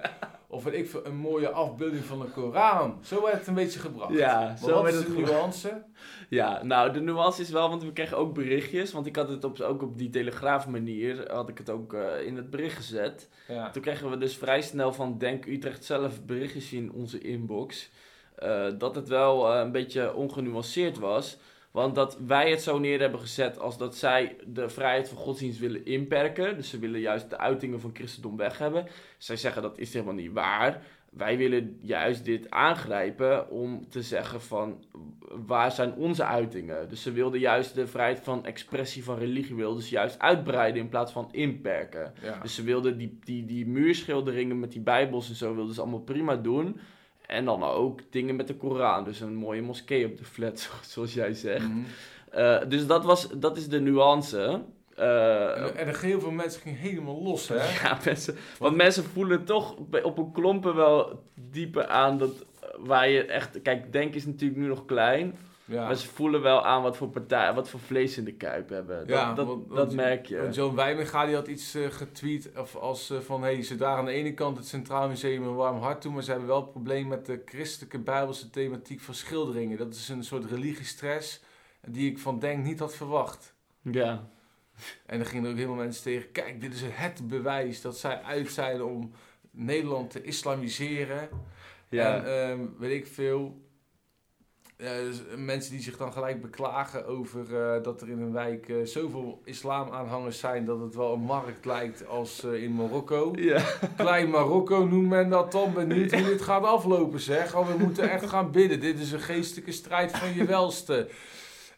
Of weet ik een mooie afbeelding van de Koran. Zo werd het een beetje gebracht. Ja, maar zo wat is de nuance? Ja, nou, de nuance is wel, want we kregen ook berichtjes. Want ik had het op, ook op die telegraaf manier, had ik het ook eh, in het bericht gezet. Ja. Toen kregen we dus vrij snel van Denk Utrecht zelf berichtjes in onze inbox. eh, dat het wel eh, een beetje ongenuanceerd was. Want dat wij het zo neer hebben gezet als dat zij de vrijheid van godsdienst willen inperken. Dus ze willen juist de uitingen van christendom weg hebben. Zij zeggen dat is helemaal niet waar. Wij willen juist dit aangrijpen om te zeggen van waar zijn onze uitingen. Dus ze wilden juist de vrijheid van expressie van religie wilden ze juist uitbreiden in plaats van inperken. Ja. Dus ze wilden die, die, die muurschilderingen met die bijbels en zo wilden ze allemaal prima doen. En dan ook dingen met de Koran. Dus een mooie moskee op de flat, [laughs] zo- zoals jij zegt. Mhm. Eh, dus dat, was, dat is de nuance. Eh, En, en er heel veel mensen gingen helemaal los, hè? [laughs] ja, mensen, want mensen voelen toch op een klompen wel dieper aan dat eh, waar je echt... Kijk, Denk is natuurlijk nu nog klein. Ja. Maar ze voelen wel aan wat voor partij, wat voor vlees in de kuip hebben. Dat, Ja, dat, want- dat want- merk je. Joan Wijnega die had iets eh, getweet of als, eh, van... Hey, ze daar aan de ene kant het Centraal Museum een warm hart toe... maar ze hebben wel het probleem met de christelijke bijbelse thematiek van schilderingen. Dat is een soort religiestress die ik van Denk niet had verwacht. Ja. En er gingen ook helemaal mensen tegen... Kijk, dit is het bewijs dat zij uit zijn om Nederland te islamiseren. Ja. En ehm, weet ik veel. Dus mensen die zich dan gelijk beklagen over eh, dat er in een wijk eh, zoveel islamaanhangers zijn dat het wel een markt lijkt als eh, in Marokko. ja. Klein Marokko noemt men dat dan. Benieuwd hoe dit gaat aflopen zeg. Oh, we moeten echt gaan bidden. Dit is een geestelijke strijd van je welste.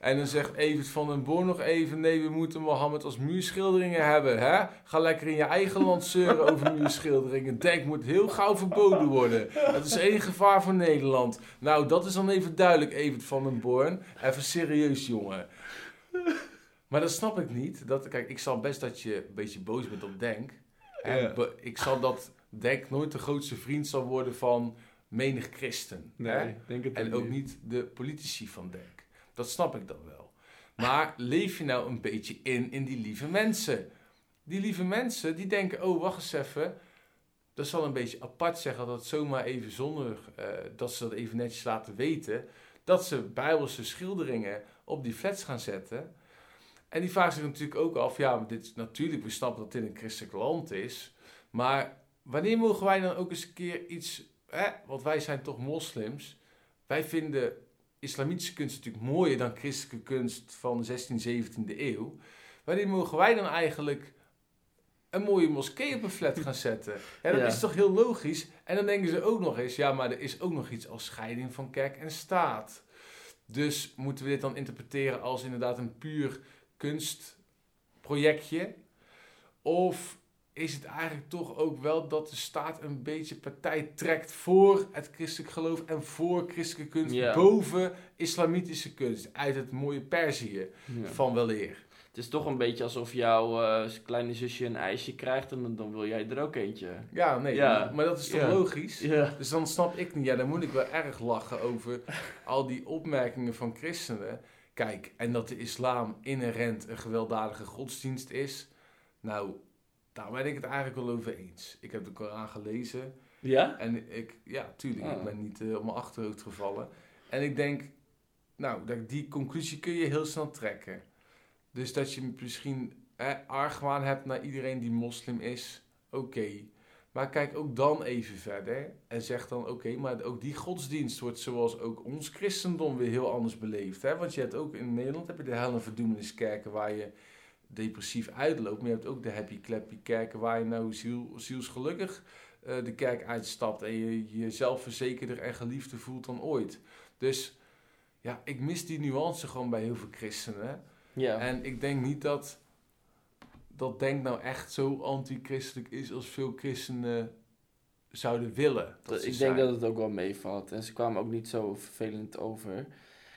En dan zegt Evert van den Boer nog even... Nee, we moeten Mohammed als muurschilderingen hebben. Hè? Ga lekker in je eigen land zeuren over muurschilderingen. Denk moet heel gauw verboden worden. Dat is één gevaar voor Nederland. Nou, dat is dan even duidelijk, Evert van den Born. Even serieus, jongen. Maar dat snap ik niet. Dat, kijk, ik zal best dat je een beetje boos bent op Denk. En ik zal dat Denk nooit de grootste vriend zal worden van menig christen. hè? denk het En ook niet de politici van Denk. Dat snap ik dan wel. Maar leef je nou een beetje in, in die lieve mensen? Die lieve mensen, die denken, oh, wacht eens even. Dat zal een beetje apart zeggen dat zomaar even zonder, eh, dat ze dat even netjes laten weten. Dat ze bijbelse schilderingen op die flats gaan zetten. En die vragen zich natuurlijk ook af, ja, dit is natuurlijk, we snappen dat dit een christelijk land is. Maar wanneer mogen wij dan ook eens een keer iets, hè, want wij zijn toch moslims. Wij vinden islamitische kunst natuurlijk mooier dan christelijke kunst van de 16e, 17e eeuw. Wanneer mogen wij dan eigenlijk een mooie moskee op een flat gaan zetten? Ja, dat Ja. is toch heel logisch? En dan denken ze ook nog eens, ja, maar er is ook nog iets als scheiding van kerk en staat. Dus moeten we dit dan interpreteren als inderdaad een puur kunstprojectje? Of is het eigenlijk toch ook wel dat de staat een beetje partij trekt voor het christelijk geloof en voor christelijke kunst Ja. boven islamitische kunst uit het mooie Perzië van weleer? Het is toch een beetje alsof jouw eh, kleine zusje een ijsje krijgt en dan, dan wil jij er ook eentje. Ja, nee, Ja. maar dat is toch Ja. logisch? Ja. Dus dan snap ik niet, ja, dan moet ik wel erg lachen over al die opmerkingen van christenen. Kijk, en dat de islam inherent een gewelddadige godsdienst is. Nou, daar ben ik het eigenlijk wel over eens. Ik heb de Koran gelezen Ja? en ik, ja, tuurlijk, Ah. ik ben niet eh, op mijn achterhoofd gevallen. En ik denk, nou, dat, die conclusie kun je heel snel trekken. Dus dat je misschien argwaan hebt naar iedereen die moslim is, oké. Maar kijk ook dan even verder en zeg dan, oké, maar ook die godsdienst wordt zoals ook ons christendom weer heel anders beleefd. Hè? Want je hebt ook in Nederland heb je de hel- en verdoemeniskerken waar je depressief uitloopt. Maar je hebt ook de happy clappy kerken waar je nou ziel, zielsgelukkig eh, de kerk uitstapt en je jezelf verzekerder en geliefder voelt dan ooit. Dus ja, ik mis die nuance gewoon bij heel veel christenen. Ja. En ik denk niet dat dat denk nou echt zo anti-christelijk is als veel christenen zouden willen. Dat ik denk dat het ook wel meevalt. En ze kwamen ook niet zo vervelend over.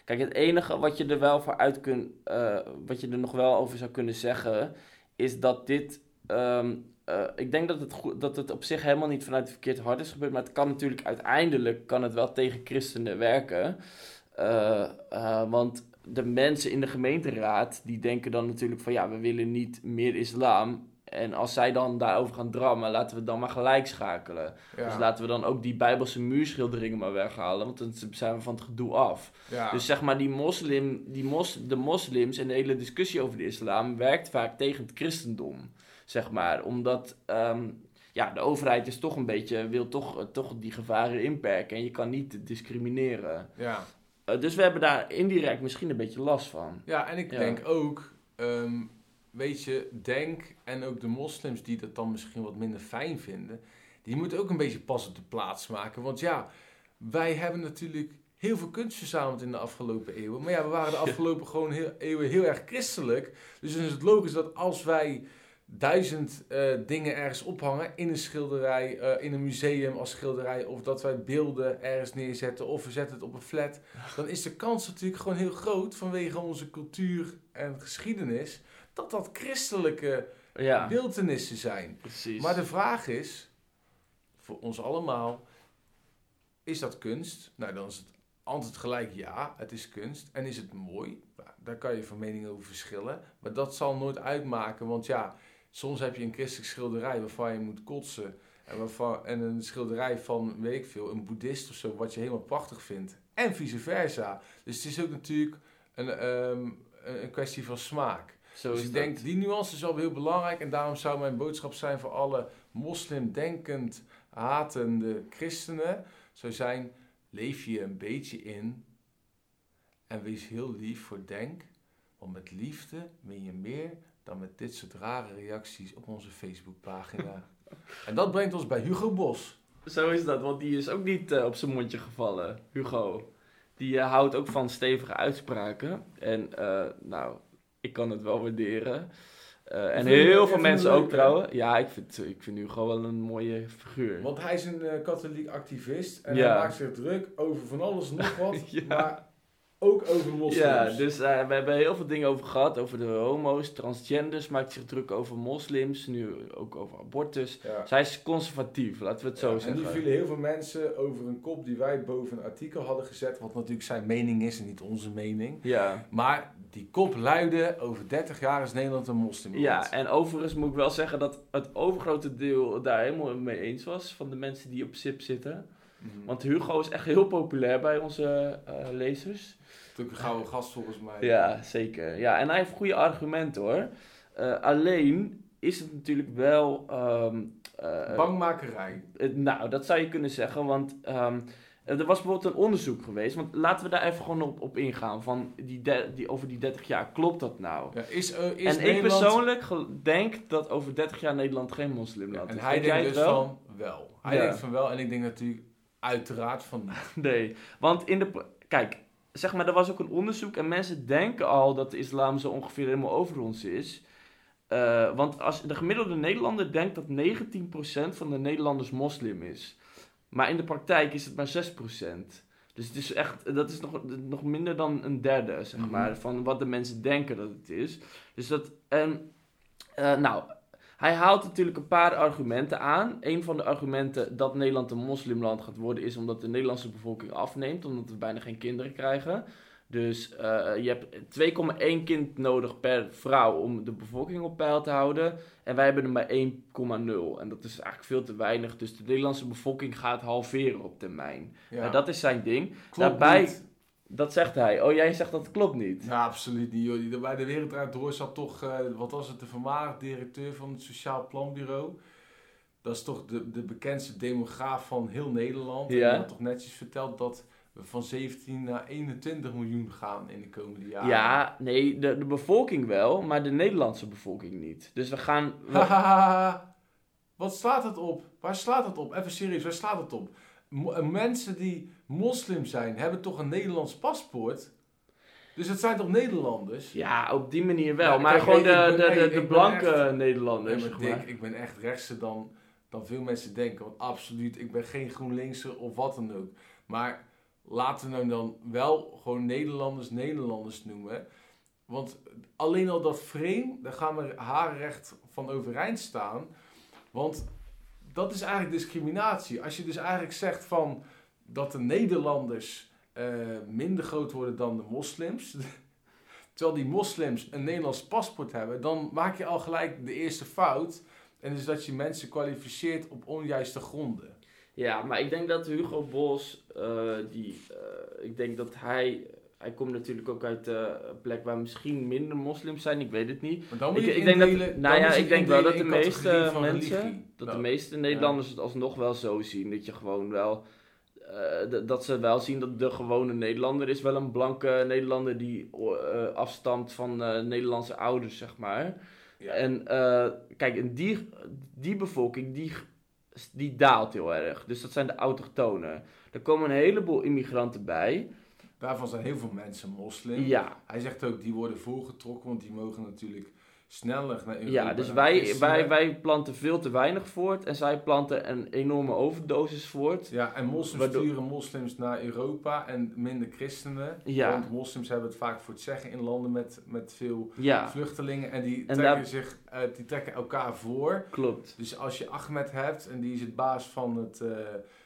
Kijk, het enige wat je er wel voor uit kunt, eh, wat je er nog wel over zou kunnen zeggen, is dat dit. ehm, eh, ik denk dat het, goed, dat het op zich helemaal niet vanuit het verkeerd hart is gebeurd, maar het kan natuurlijk uiteindelijk kan het wel tegen christenen werken. Eh, want de mensen in de gemeenteraad die denken dan natuurlijk van ja, we willen niet meer islam. En als zij dan daarover gaan drammen, laten we dan maar gelijk schakelen. Ja, Dus laten we dan ook die bijbelse muurschilderingen maar weghalen, want dan zijn we van het gedoe af. ja. Dus zeg maar, die moslim, die mos, de moslims en de hele discussie over de islam werkt vaak tegen het christendom. Zeg maar, omdat ehm, ja, de overheid is toch een beetje, wil toch, eh, toch die gevaren inperken en je kan niet discrimineren. ja. Eh, dus we hebben daar indirect misschien een beetje last van. ja, en ik Ja. denk ook, ehm, weet je, denk en ook de moslims die dat dan misschien wat minder fijn vinden, die moeten ook een beetje pas op de plaats maken. Want ja, wij hebben natuurlijk heel veel kunst verzameld in de afgelopen eeuwen. Maar ja, we waren de afgelopen gewoon heel, eeuwen heel erg christelijk. Dus dan is het logisch dat als wij duizend eh, dingen ergens ophangen in een schilderij, eh, in een museum als schilderij, of dat wij beelden ergens neerzetten, of we zetten het op een flat, dan is de kans natuurlijk gewoon heel groot vanwege onze cultuur en geschiedenis dat dat christelijke Ja, beeldenissen zijn. precies. Maar de vraag is, voor ons allemaal, is dat kunst? Nou, dan is het antwoord gelijk ja, het is kunst. En is het mooi? Nou, daar kan je van mening over verschillen. Maar dat zal nooit uitmaken, want ja, soms heb je een christelijk schilderij waarvan je moet kotsen. En, waarvan, en een schilderij van, weet ik veel, een boeddhist of zo, wat je helemaal prachtig vindt. En vice versa. Dus het is ook natuurlijk een, ehm, een kwestie van smaak. Zo Dus ik dat. denk, die nuance is wel heel belangrijk. En daarom zou mijn boodschap zijn voor alle moslimdenkend, hatende christenen. Zou zijn, leef je een beetje in. En wees heel lief voor denk. Want met liefde win je meer dan met dit soort rare reacties op onze Facebookpagina. [laughs] en dat brengt ons bij Hugo Bos. Zo is dat, want die is ook niet eh, op zijn mondje gevallen, Hugo. die eh, houdt ook van stevige uitspraken. En eh, nou, ik kan het wel waarderen. Eh, en heel je veel mensen ook trouwen. Ja, ik vind, ik vind Hugo wel een mooie figuur. Want hij is een eh, katholiek activist en Ja. hij maakt zich druk over van alles en nog wat, [laughs] Ja. maar ook over moslims. Ja, dus eh, we hebben heel veel dingen over gehad. Over de homo's, transgenders, maakt zich druk over moslims. Nu ook over abortus. Ja. Zij is conservatief, laten we het zo Ja, en zeggen. nu vielen heel veel mensen over een kop die wij boven een artikel hadden gezet, wat natuurlijk zijn mening is en niet onze mening. Ja. Maar die kop luidde, over 30 jaar is Nederland een moslimland. ja, en overigens moet ik wel zeggen dat het overgrote deel daar helemaal mee eens was. Van de mensen die op SIP zitten. Mhm. Want Hugo is echt heel populair bij onze eh, lezers. Natuurlijk een gouden gast volgens mij. Ja, zeker. Ja, en hij heeft goede argumenten hoor. Eh, alleen is het natuurlijk wel. eh, Bangmakerij. het- nou, dat zou je kunnen zeggen, want ehm, er was bijvoorbeeld een onderzoek geweest. Want laten we daar even gewoon op, op ingaan. Van die de- die, over die 30 jaar, klopt dat nou? Ja, is, eh, is en ik persoonlijk denk dat over 30 jaar Nederland geen moslimland En is. hij Denk jij denkt dus wel? van wel. Hij Ja. denkt van wel en ik denk natuurlijk uiteraard van niet. [laughs] Nee, want in de. Kijk, zeg maar, er was ook een onderzoek en mensen denken al dat de islam zo ongeveer helemaal over ons is. Eh, want als de gemiddelde Nederlander denkt dat 19% van de Nederlanders moslim is. Maar in de praktijk is het maar 6%. Dus het is echt, dat is nog, nog minder dan een derde, zeg Mhm. maar, van wat de mensen denken dat het is. Dus dat, en, eh, nou, hij haalt natuurlijk een paar argumenten aan. Een van de argumenten dat Nederland een moslimland gaat worden is omdat de Nederlandse bevolking afneemt, omdat we bijna geen kinderen krijgen. Dus eh, je hebt 2,1 kind nodig per vrouw om de bevolking op peil te houden. En wij hebben er maar 1,0. En dat is eigenlijk veel te weinig. Dus de Nederlandse bevolking gaat halveren op termijn. Ja. Nou, dat is zijn ding. Klopt daarbij- niet. Dat zegt hij. Oh, jij zegt dat klopt niet. Ja, absoluut niet. Joh. Bij de Wereld Draait Door zat toch, eh, wat was het, de voormalig directeur van het Sociaal Planbureau. Dat is toch de, de bekendste demograaf van heel Nederland. En Ja. die had toch netjes verteld dat we van 17 naar 21 miljoen gaan in de komende jaren. Ja, nee, de, de bevolking wel, maar de Nederlandse bevolking niet. Dus we gaan... we- Hahaha. Wat slaat het op? Waar slaat het op? Even serieus, waar slaat het op? Eh, mensen die moslim zijn, hebben toch een Nederlands paspoort? Dus het zijn toch Nederlanders? ja, op die manier wel. Ja, maar kijk, gewoon de, ben- de, de, blanke echt- Nee, Nederlanders, maar zeg Dick, ik ben echt rechtser dan, dan veel mensen denken. Want absoluut, ik ben geen GroenLinkser of wat dan ook. Maar laten we nou dan wel gewoon Nederlanders Nederlanders noemen. Want alleen al dat frame, daar gaan we haarrecht van overeind staan. Want dat is eigenlijk discriminatie. Als je dus eigenlijk zegt van dat de Nederlanders eh, minder groot worden dan de moslims. [laughs] Terwijl die moslims een Nederlands paspoort hebben, dan maak je al gelijk de eerste fout. En dus dat je mensen kwalificeert op onjuiste gronden. Ja, maar ik denk dat Hugo Bos, eh, die, eh, ik denk dat hij, hij komt natuurlijk ook uit eh, een plek waar misschien minder moslims zijn, ik weet het niet. Maar dan moet Ik, je ik denk dat, nou ja, ik denk wel dat de meeste mensen, religie. dat Nou, de meeste Nederlanders het alsnog wel zo zien, dat je gewoon wel, eh, dat ze wel zien dat de gewone Nederlander is wel een blanke Nederlander die eh, afstamt van Nederlandse ouders, zeg maar. ja. En kijk, en die, die bevolking, die, die daalt heel erg. Dus dat zijn de autochtonen. Er komen een heleboel immigranten bij. Daarvan zijn heel veel mensen moslim. Ja, Hij zegt ook, die worden voorgetrokken, want die mogen natuurlijk sneller naar Europa. ja dus wij, wij, wij planten veel te weinig voort. En zij planten een enorme overdosis voort. Ja, en moslims Waardoor- sturen moslims naar Europa en minder christenen. Ja. Want moslims hebben het vaak voor het zeggen in landen met, met veel Ja, vluchtelingen. En die En trekken, daar- zich, eh, die trekken elkaar voor. klopt. Dus als je Ahmed hebt en die is het baas van het, eh,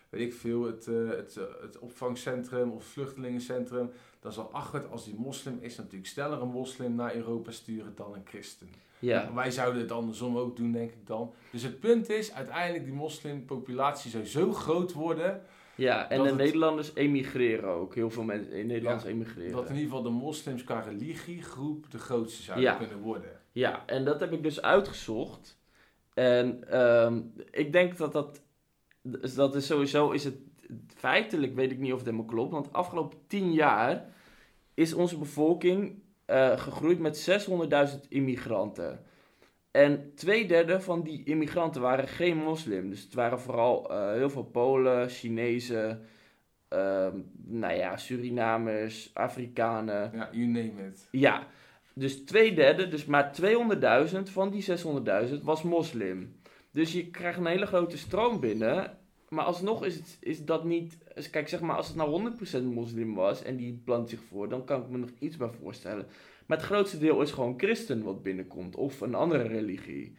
weet ik veel, het, eh, het, eh, het opvangcentrum of vluchtelingencentrum. Dan zal Ahmed, als die moslim is, natuurlijk sneller een moslim naar Europa sturen dan een christen. Ja, Wij zouden het andersom ook doen, denk ik dan. Dus het punt is, uiteindelijk die moslimpopulatie zou zo groot worden... ja. en de het- Nederlanders emigreren ook. Heel veel mensen in Nederlands Ja, emigreren. dat in ieder geval de moslims qua religiegroep de grootste zou Ja. kunnen worden. Ja, en dat heb ik dus uitgezocht. En ehm, ik denk dat dat, dus dat is sowieso, is het feitelijk, weet ik niet of het helemaal klopt, want de afgelopen tien jaar is onze bevolking eh, gegroeid met 600.000 immigranten. En twee derde van die immigranten waren geen moslim. Dus het waren vooral eh, heel veel Polen, Chinezen, ehm, nou ja, Surinamers, Afrikanen. Ja, you name it. Ja, dus twee derde, dus maar 200.000 van die 600.000 was moslim. Dus je krijgt een hele grote stroom binnen. Maar alsnog is, het, is dat niet. Kijk, zeg maar, als het nou 100% moslim was en die plant zich voor, dan kan ik me nog iets bij voorstellen. Maar het grootste deel is gewoon christen wat binnenkomt, of een andere religie.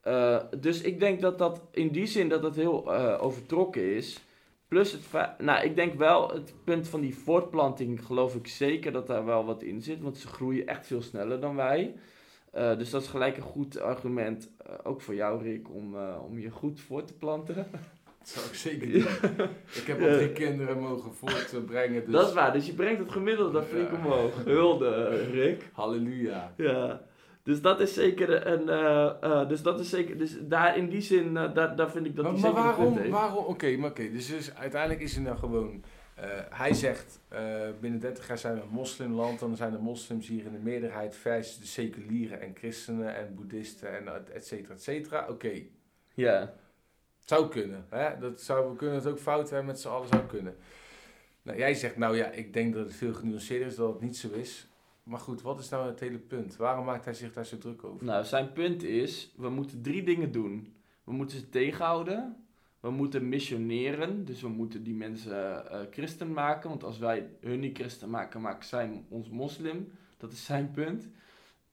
Eh, dus ik denk dat dat in die zin dat dat heel eh, overtrokken is. Plus het nou, ik denk wel het punt van die voortplanting, geloof ik zeker dat daar wel wat in zit. Want ze groeien echt veel sneller dan wij. Eh, dus dat is gelijk een goed argument, ook voor jou Rick, om, om je goed voor te planten. [laughs] Dat zou ik zeker doen. Ik heb al drie kinderen mogen voortbrengen, dus Dat is waar, dus je brengt het gemiddelde flink Ja. omhoog. Hulde, eh, Rick. halleluja. Ja. Dus dat is zeker een. eh, eh, dus dat is zeker. Dus daar in die zin, eh, daar, daar vind ik dat maar, maar zeker waarom, waarom, oké, maar oké, dus, dus uiteindelijk is er nou gewoon, eh, hij zegt, eh, binnen 30 jaar zijn we een moslimland, dan zijn de moslims hier in de meerderheid versus de seculieren en christenen en boeddhisten en et cetera, et cetera. Oké, Ja. Het zou kunnen, hè? Dat zou, we kunnen het ook fout hebben met z'n allen, zou kunnen. Nou, jij zegt, nou ja, ik denk dat het veel genuanceerder is, dat het niet zo is. Maar goed, wat is nou het hele punt? Waarom maakt hij zich daar zo druk over? Nou, zijn punt is: we moeten drie dingen doen. We moeten ze tegenhouden. We moeten missioneren. Dus we moeten die mensen eh, christen maken. Want als wij hun niet christen maken, maken zij ons moslim. Dat is zijn punt.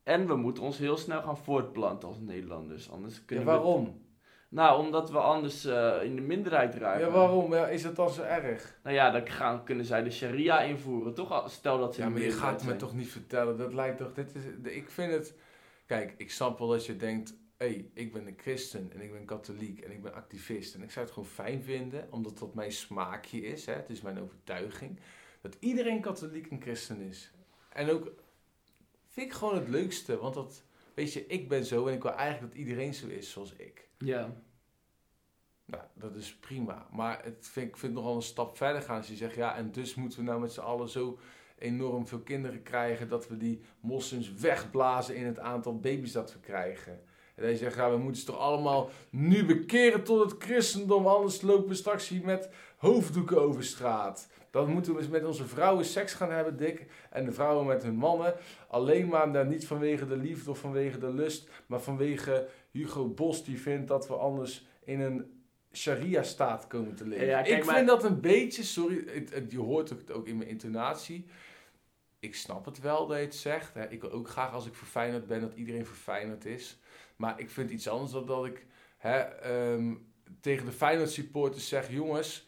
En we moeten ons heel snel gaan voortplanten als Nederlanders. Anders Ja, kunnen we- waarom? Nou, omdat we anders eh, in de minderheid raken. Ja, waarom? Ja, is het dan zo erg? Nou ja, dan gaan, kunnen zij de sharia invoeren, toch? Stel dat ze Ja, maar je gaat me zijn. toch niet vertellen, dat lijkt toch, dit is, ik vind het, kijk, ik snap wel dat je denkt, hé, hey, ik ben een christen en ik ben katholiek en ik ben activist en ik zou het gewoon fijn vinden, omdat dat mijn smaakje is, hè, het is mijn overtuiging, dat iedereen katholiek en christen is. En ook, vind ik gewoon het leukste, want dat, weet je, ik ben zo en ik wil eigenlijk dat iedereen zo is zoals ik. Ja. Nou, dat is prima. Maar het vind, ik vind het nogal een stap verder gaan als je zegt, ja, en dus moeten we nou met z'n allen zo enorm veel kinderen krijgen dat we die moslims wegblazen in het aantal baby's dat we krijgen. En je zegt, ja, we moeten ze toch allemaal nu bekeren tot het christendom, anders lopen we straks hier met hoofddoeken over straat. Dan moeten we met onze vrouwen seks gaan hebben, dik. En de vrouwen met hun mannen. Alleen maar daar niet vanwege de liefde of vanwege de lust, maar vanwege Hugo Bos die vindt dat we anders in een sharia-staat komen te leven. Ja, kijk, ik maar- vind dat een beetje, sorry, het, het- je hoort het ook in mijn intonatie. Ik snap het wel dat je het zegt. Hè. Ik wil ook graag als ik Feyenoord ben dat iedereen Feyenoord is. Maar ik vind iets anders dan dat ik hè, ehm, tegen de Feyenoord supporters zeg... Jongens,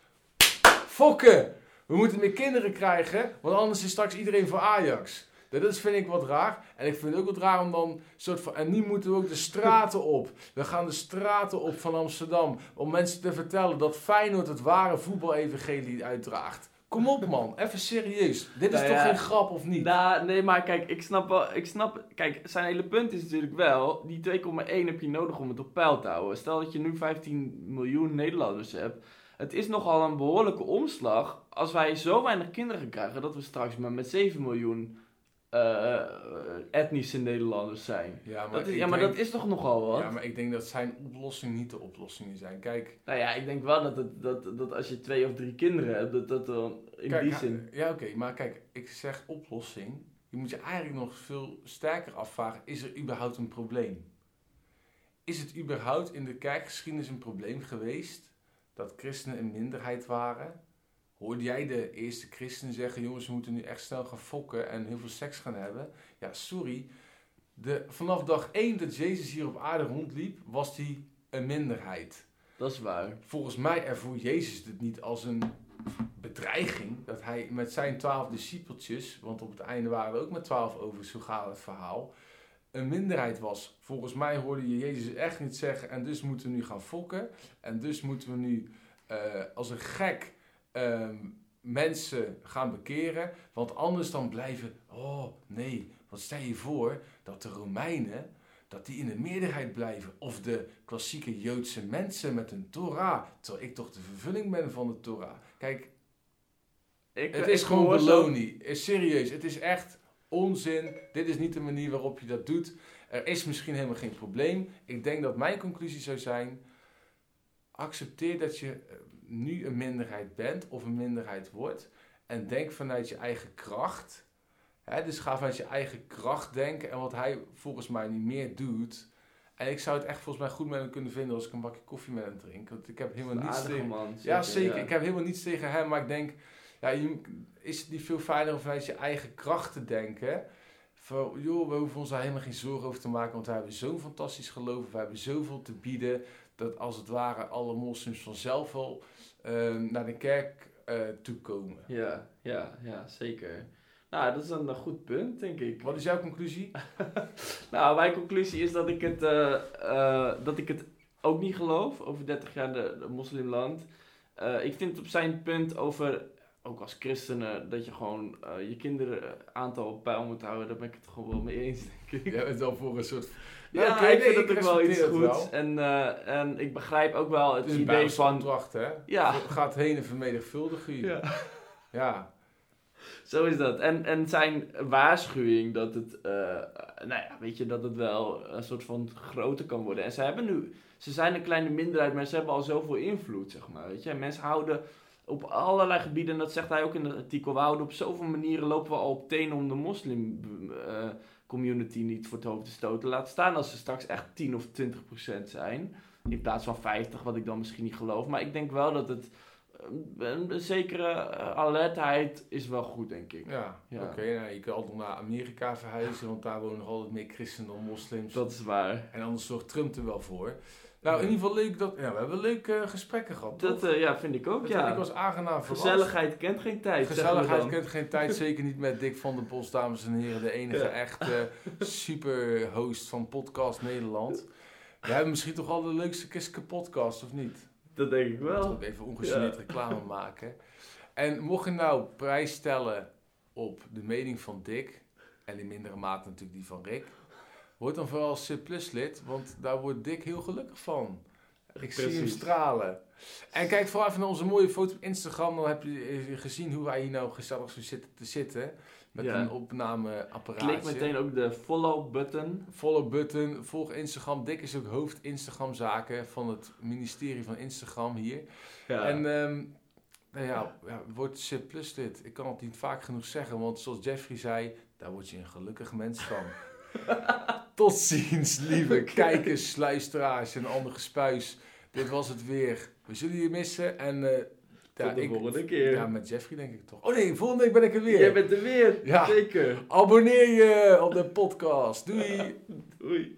fokken! We moeten meer kinderen krijgen, want anders is straks iedereen voor Ajax. Dat is, vind ik wat raar. En ik vind het ook wat raar om dan soort van... En nu moeten we ook de straten op. We gaan de straten op van Amsterdam. Om mensen te vertellen dat Feyenoord het ware voetbal-evangelie uitdraagt. Kom op man, even serieus. Dit is Nou toch geen grap of niet? Nou, nee, maar kijk, ik snap wel, ik snap, kijk, zijn hele punt is natuurlijk wel, die 2,1 heb je nodig om het op peil te houden. Stel dat je nu 15 miljoen Nederlanders hebt, het is nogal een behoorlijke omslag als wij zo weinig kinderen krijgen dat we straks maar met 7 miljoen eh, etnische Nederlanders zijn. Ja, maar, Dat is, ik ja, maar denk, dat is toch nogal wat? Ja, maar ik denk dat zijn oplossingen niet de oplossingen zijn. Kijk, Nou ja, ik denk wel dat, het, dat, dat als je twee of drie kinderen hebt, dat dat dan in kijk die zin... Ja, oké, maar kijk, ik zeg oplossing. Je moet je eigenlijk nog veel sterker afvragen: is er überhaupt een probleem? Is het überhaupt in de kerkgeschiedenis een probleem geweest dat christenen een minderheid waren? Hoorde jij de eerste christenen zeggen: jongens, we moeten nu echt snel gaan fokken en heel veel seks gaan hebben? Ja, sorry. De, vanaf dag 1 dat Jezus hier op aarde rondliep, was hij een minderheid. Dat is waar. Volgens mij ervoer Jezus het niet als een bedreiging dat hij met zijn twaalf discipeltjes, want op het einde waren er ook met twaalf over, zo gaat het verhaal, een minderheid was. Volgens mij hoorde je Jezus echt niet zeggen en dus moeten we nu gaan fokken en dus moeten we nu eh, als een gek ehm, mensen gaan bekeren, want anders dan blijven, oh nee, wat stel je voor dat de Romeinen dat die in de meerderheid blijven. Of de klassieke Joodse mensen met een Torah. Terwijl ik toch de vervulling ben van de Torah. Kijk, Ik, het ik is gewoon beloning. Is serieus, het is echt onzin. Dit is niet de manier waarop je dat doet. Er is misschien helemaal geen probleem. Ik denk dat mijn conclusie zou zijn... accepteer dat je eh, nu een minderheid bent of een minderheid wordt. En denk vanuit je eigen kracht. Hè, dus ga vanuit je eigen kracht denken. En wat hij volgens mij niet meer doet. En ik zou het echt volgens mij goed met hem kunnen vinden als ik een bakje koffie met hem drink. Want ik heb helemaal niets tegen... man. Ja, zeker. Ik heb helemaal niets tegen hem. Maar ik denk, ja, je, is het niet veel fijner om vanuit je eigen kracht te denken? Van, joh, we hoeven ons daar helemaal geen zorgen over te maken. Want we hebben zo'n fantastisch geloof. We hebben zoveel te bieden. Dat als het ware alle moslims vanzelf wel eh, naar de kerk eh toekomen. Ja, ja, ja, zeker. Nou, dat is een, eh, goed punt, denk ik. Wat is jouw conclusie? [laughs] Nou, mijn conclusie is dat ik het, eh, dat ik het ook niet geloof over 30 jaar de, de moslimland. Ik vind op zijn punt over, ook als christenen, dat je gewoon je kinderen aantal op peil moet houden. Daar ben ik het gewoon wel mee eens, denk ik. Jij bent wel voor een soort... Ja, oké, ik vind dat ook wel iets het goeds. En, eh, en ik begrijp ook wel het Het is een idee van... opdracht, hè? Ja. Gaat heen en vermenigvuldig je. Ja. ja. [laughs] Zo is dat. En, en zijn waarschuwing dat het, eh, nou ja, weet je, dat het wel een soort van groter kan worden. En ze hebben nu, ze zijn een kleine minderheid, maar ze hebben al zoveel invloed, zeg maar. Weet je, en mensen houden op allerlei gebieden, en dat zegt hij ook in het artikel, we houden op zoveel manieren, lopen we al op tenen om de moslim eh, community niet voor het hoofd te stoten. Laat staan als ze straks echt 10 of 20 procent zijn, in plaats van 50, wat ik dan misschien niet geloof. Maar ik denk wel dat het een, een zekere eh, alertheid is wel goed, denk ik. Ja, Ja. oké. nou, je kan altijd naar Amerika verhuizen, want daar wonen nog altijd meer christenen dan moslims. Dat is waar. En anders zorgt Trump er wel voor. Nou, in ieder geval leuk dat... Ja, we hebben leuke gesprekken gehad, Dat toch? eh, ja, vind ik ook, Het- ja. Ik was aangenaam verrast. Gezelligheid kent geen tijd, Gezelligheid kent geen tijd, zeker niet met Dick van der Bos, dames en heren. De enige Ja. echte super host van Podcast Nederland. We hebben misschien toch al de leukste Kiske podcast, of niet? Dat denk ik Laten wel. we even ongegeneerd Ja. reclame maken. En mocht je nou prijs stellen op de mening van Dick, en in mindere mate natuurlijk die van Rick, word dan vooral C Plus lid, want daar wordt Dick heel gelukkig van. Ik zie hem stralen. En kijk vooral even naar onze mooie foto op Instagram. Dan heb je eh, gezien hoe wij hier nou gezellig zo zitten te zitten. Met Ja. een opnameapparaatje. Klik meteen ook de follow button. Follow button. Volg Instagram. Dick is ook hoofd Instagram zaken van het ministerie van Instagram hier. Ja. En ehm nou ja, ja, word C plus lid. Ik kan het niet vaak genoeg zeggen. Want zoals Jeffrey zei, daar word je een gelukkig mens van. [laughs] Tot ziens, lieve kijkers, luisteraars en ander gespuis. Dit was het weer. We zullen je missen. En eh, Tot de volgende keer. Ja, met Jeffrey denk ik toch. Oh nee, volgende week ben ik er weer. Jij bent er weer. Ja. Zeker. Abonneer je op de podcast. Doei. [laughs] Doei.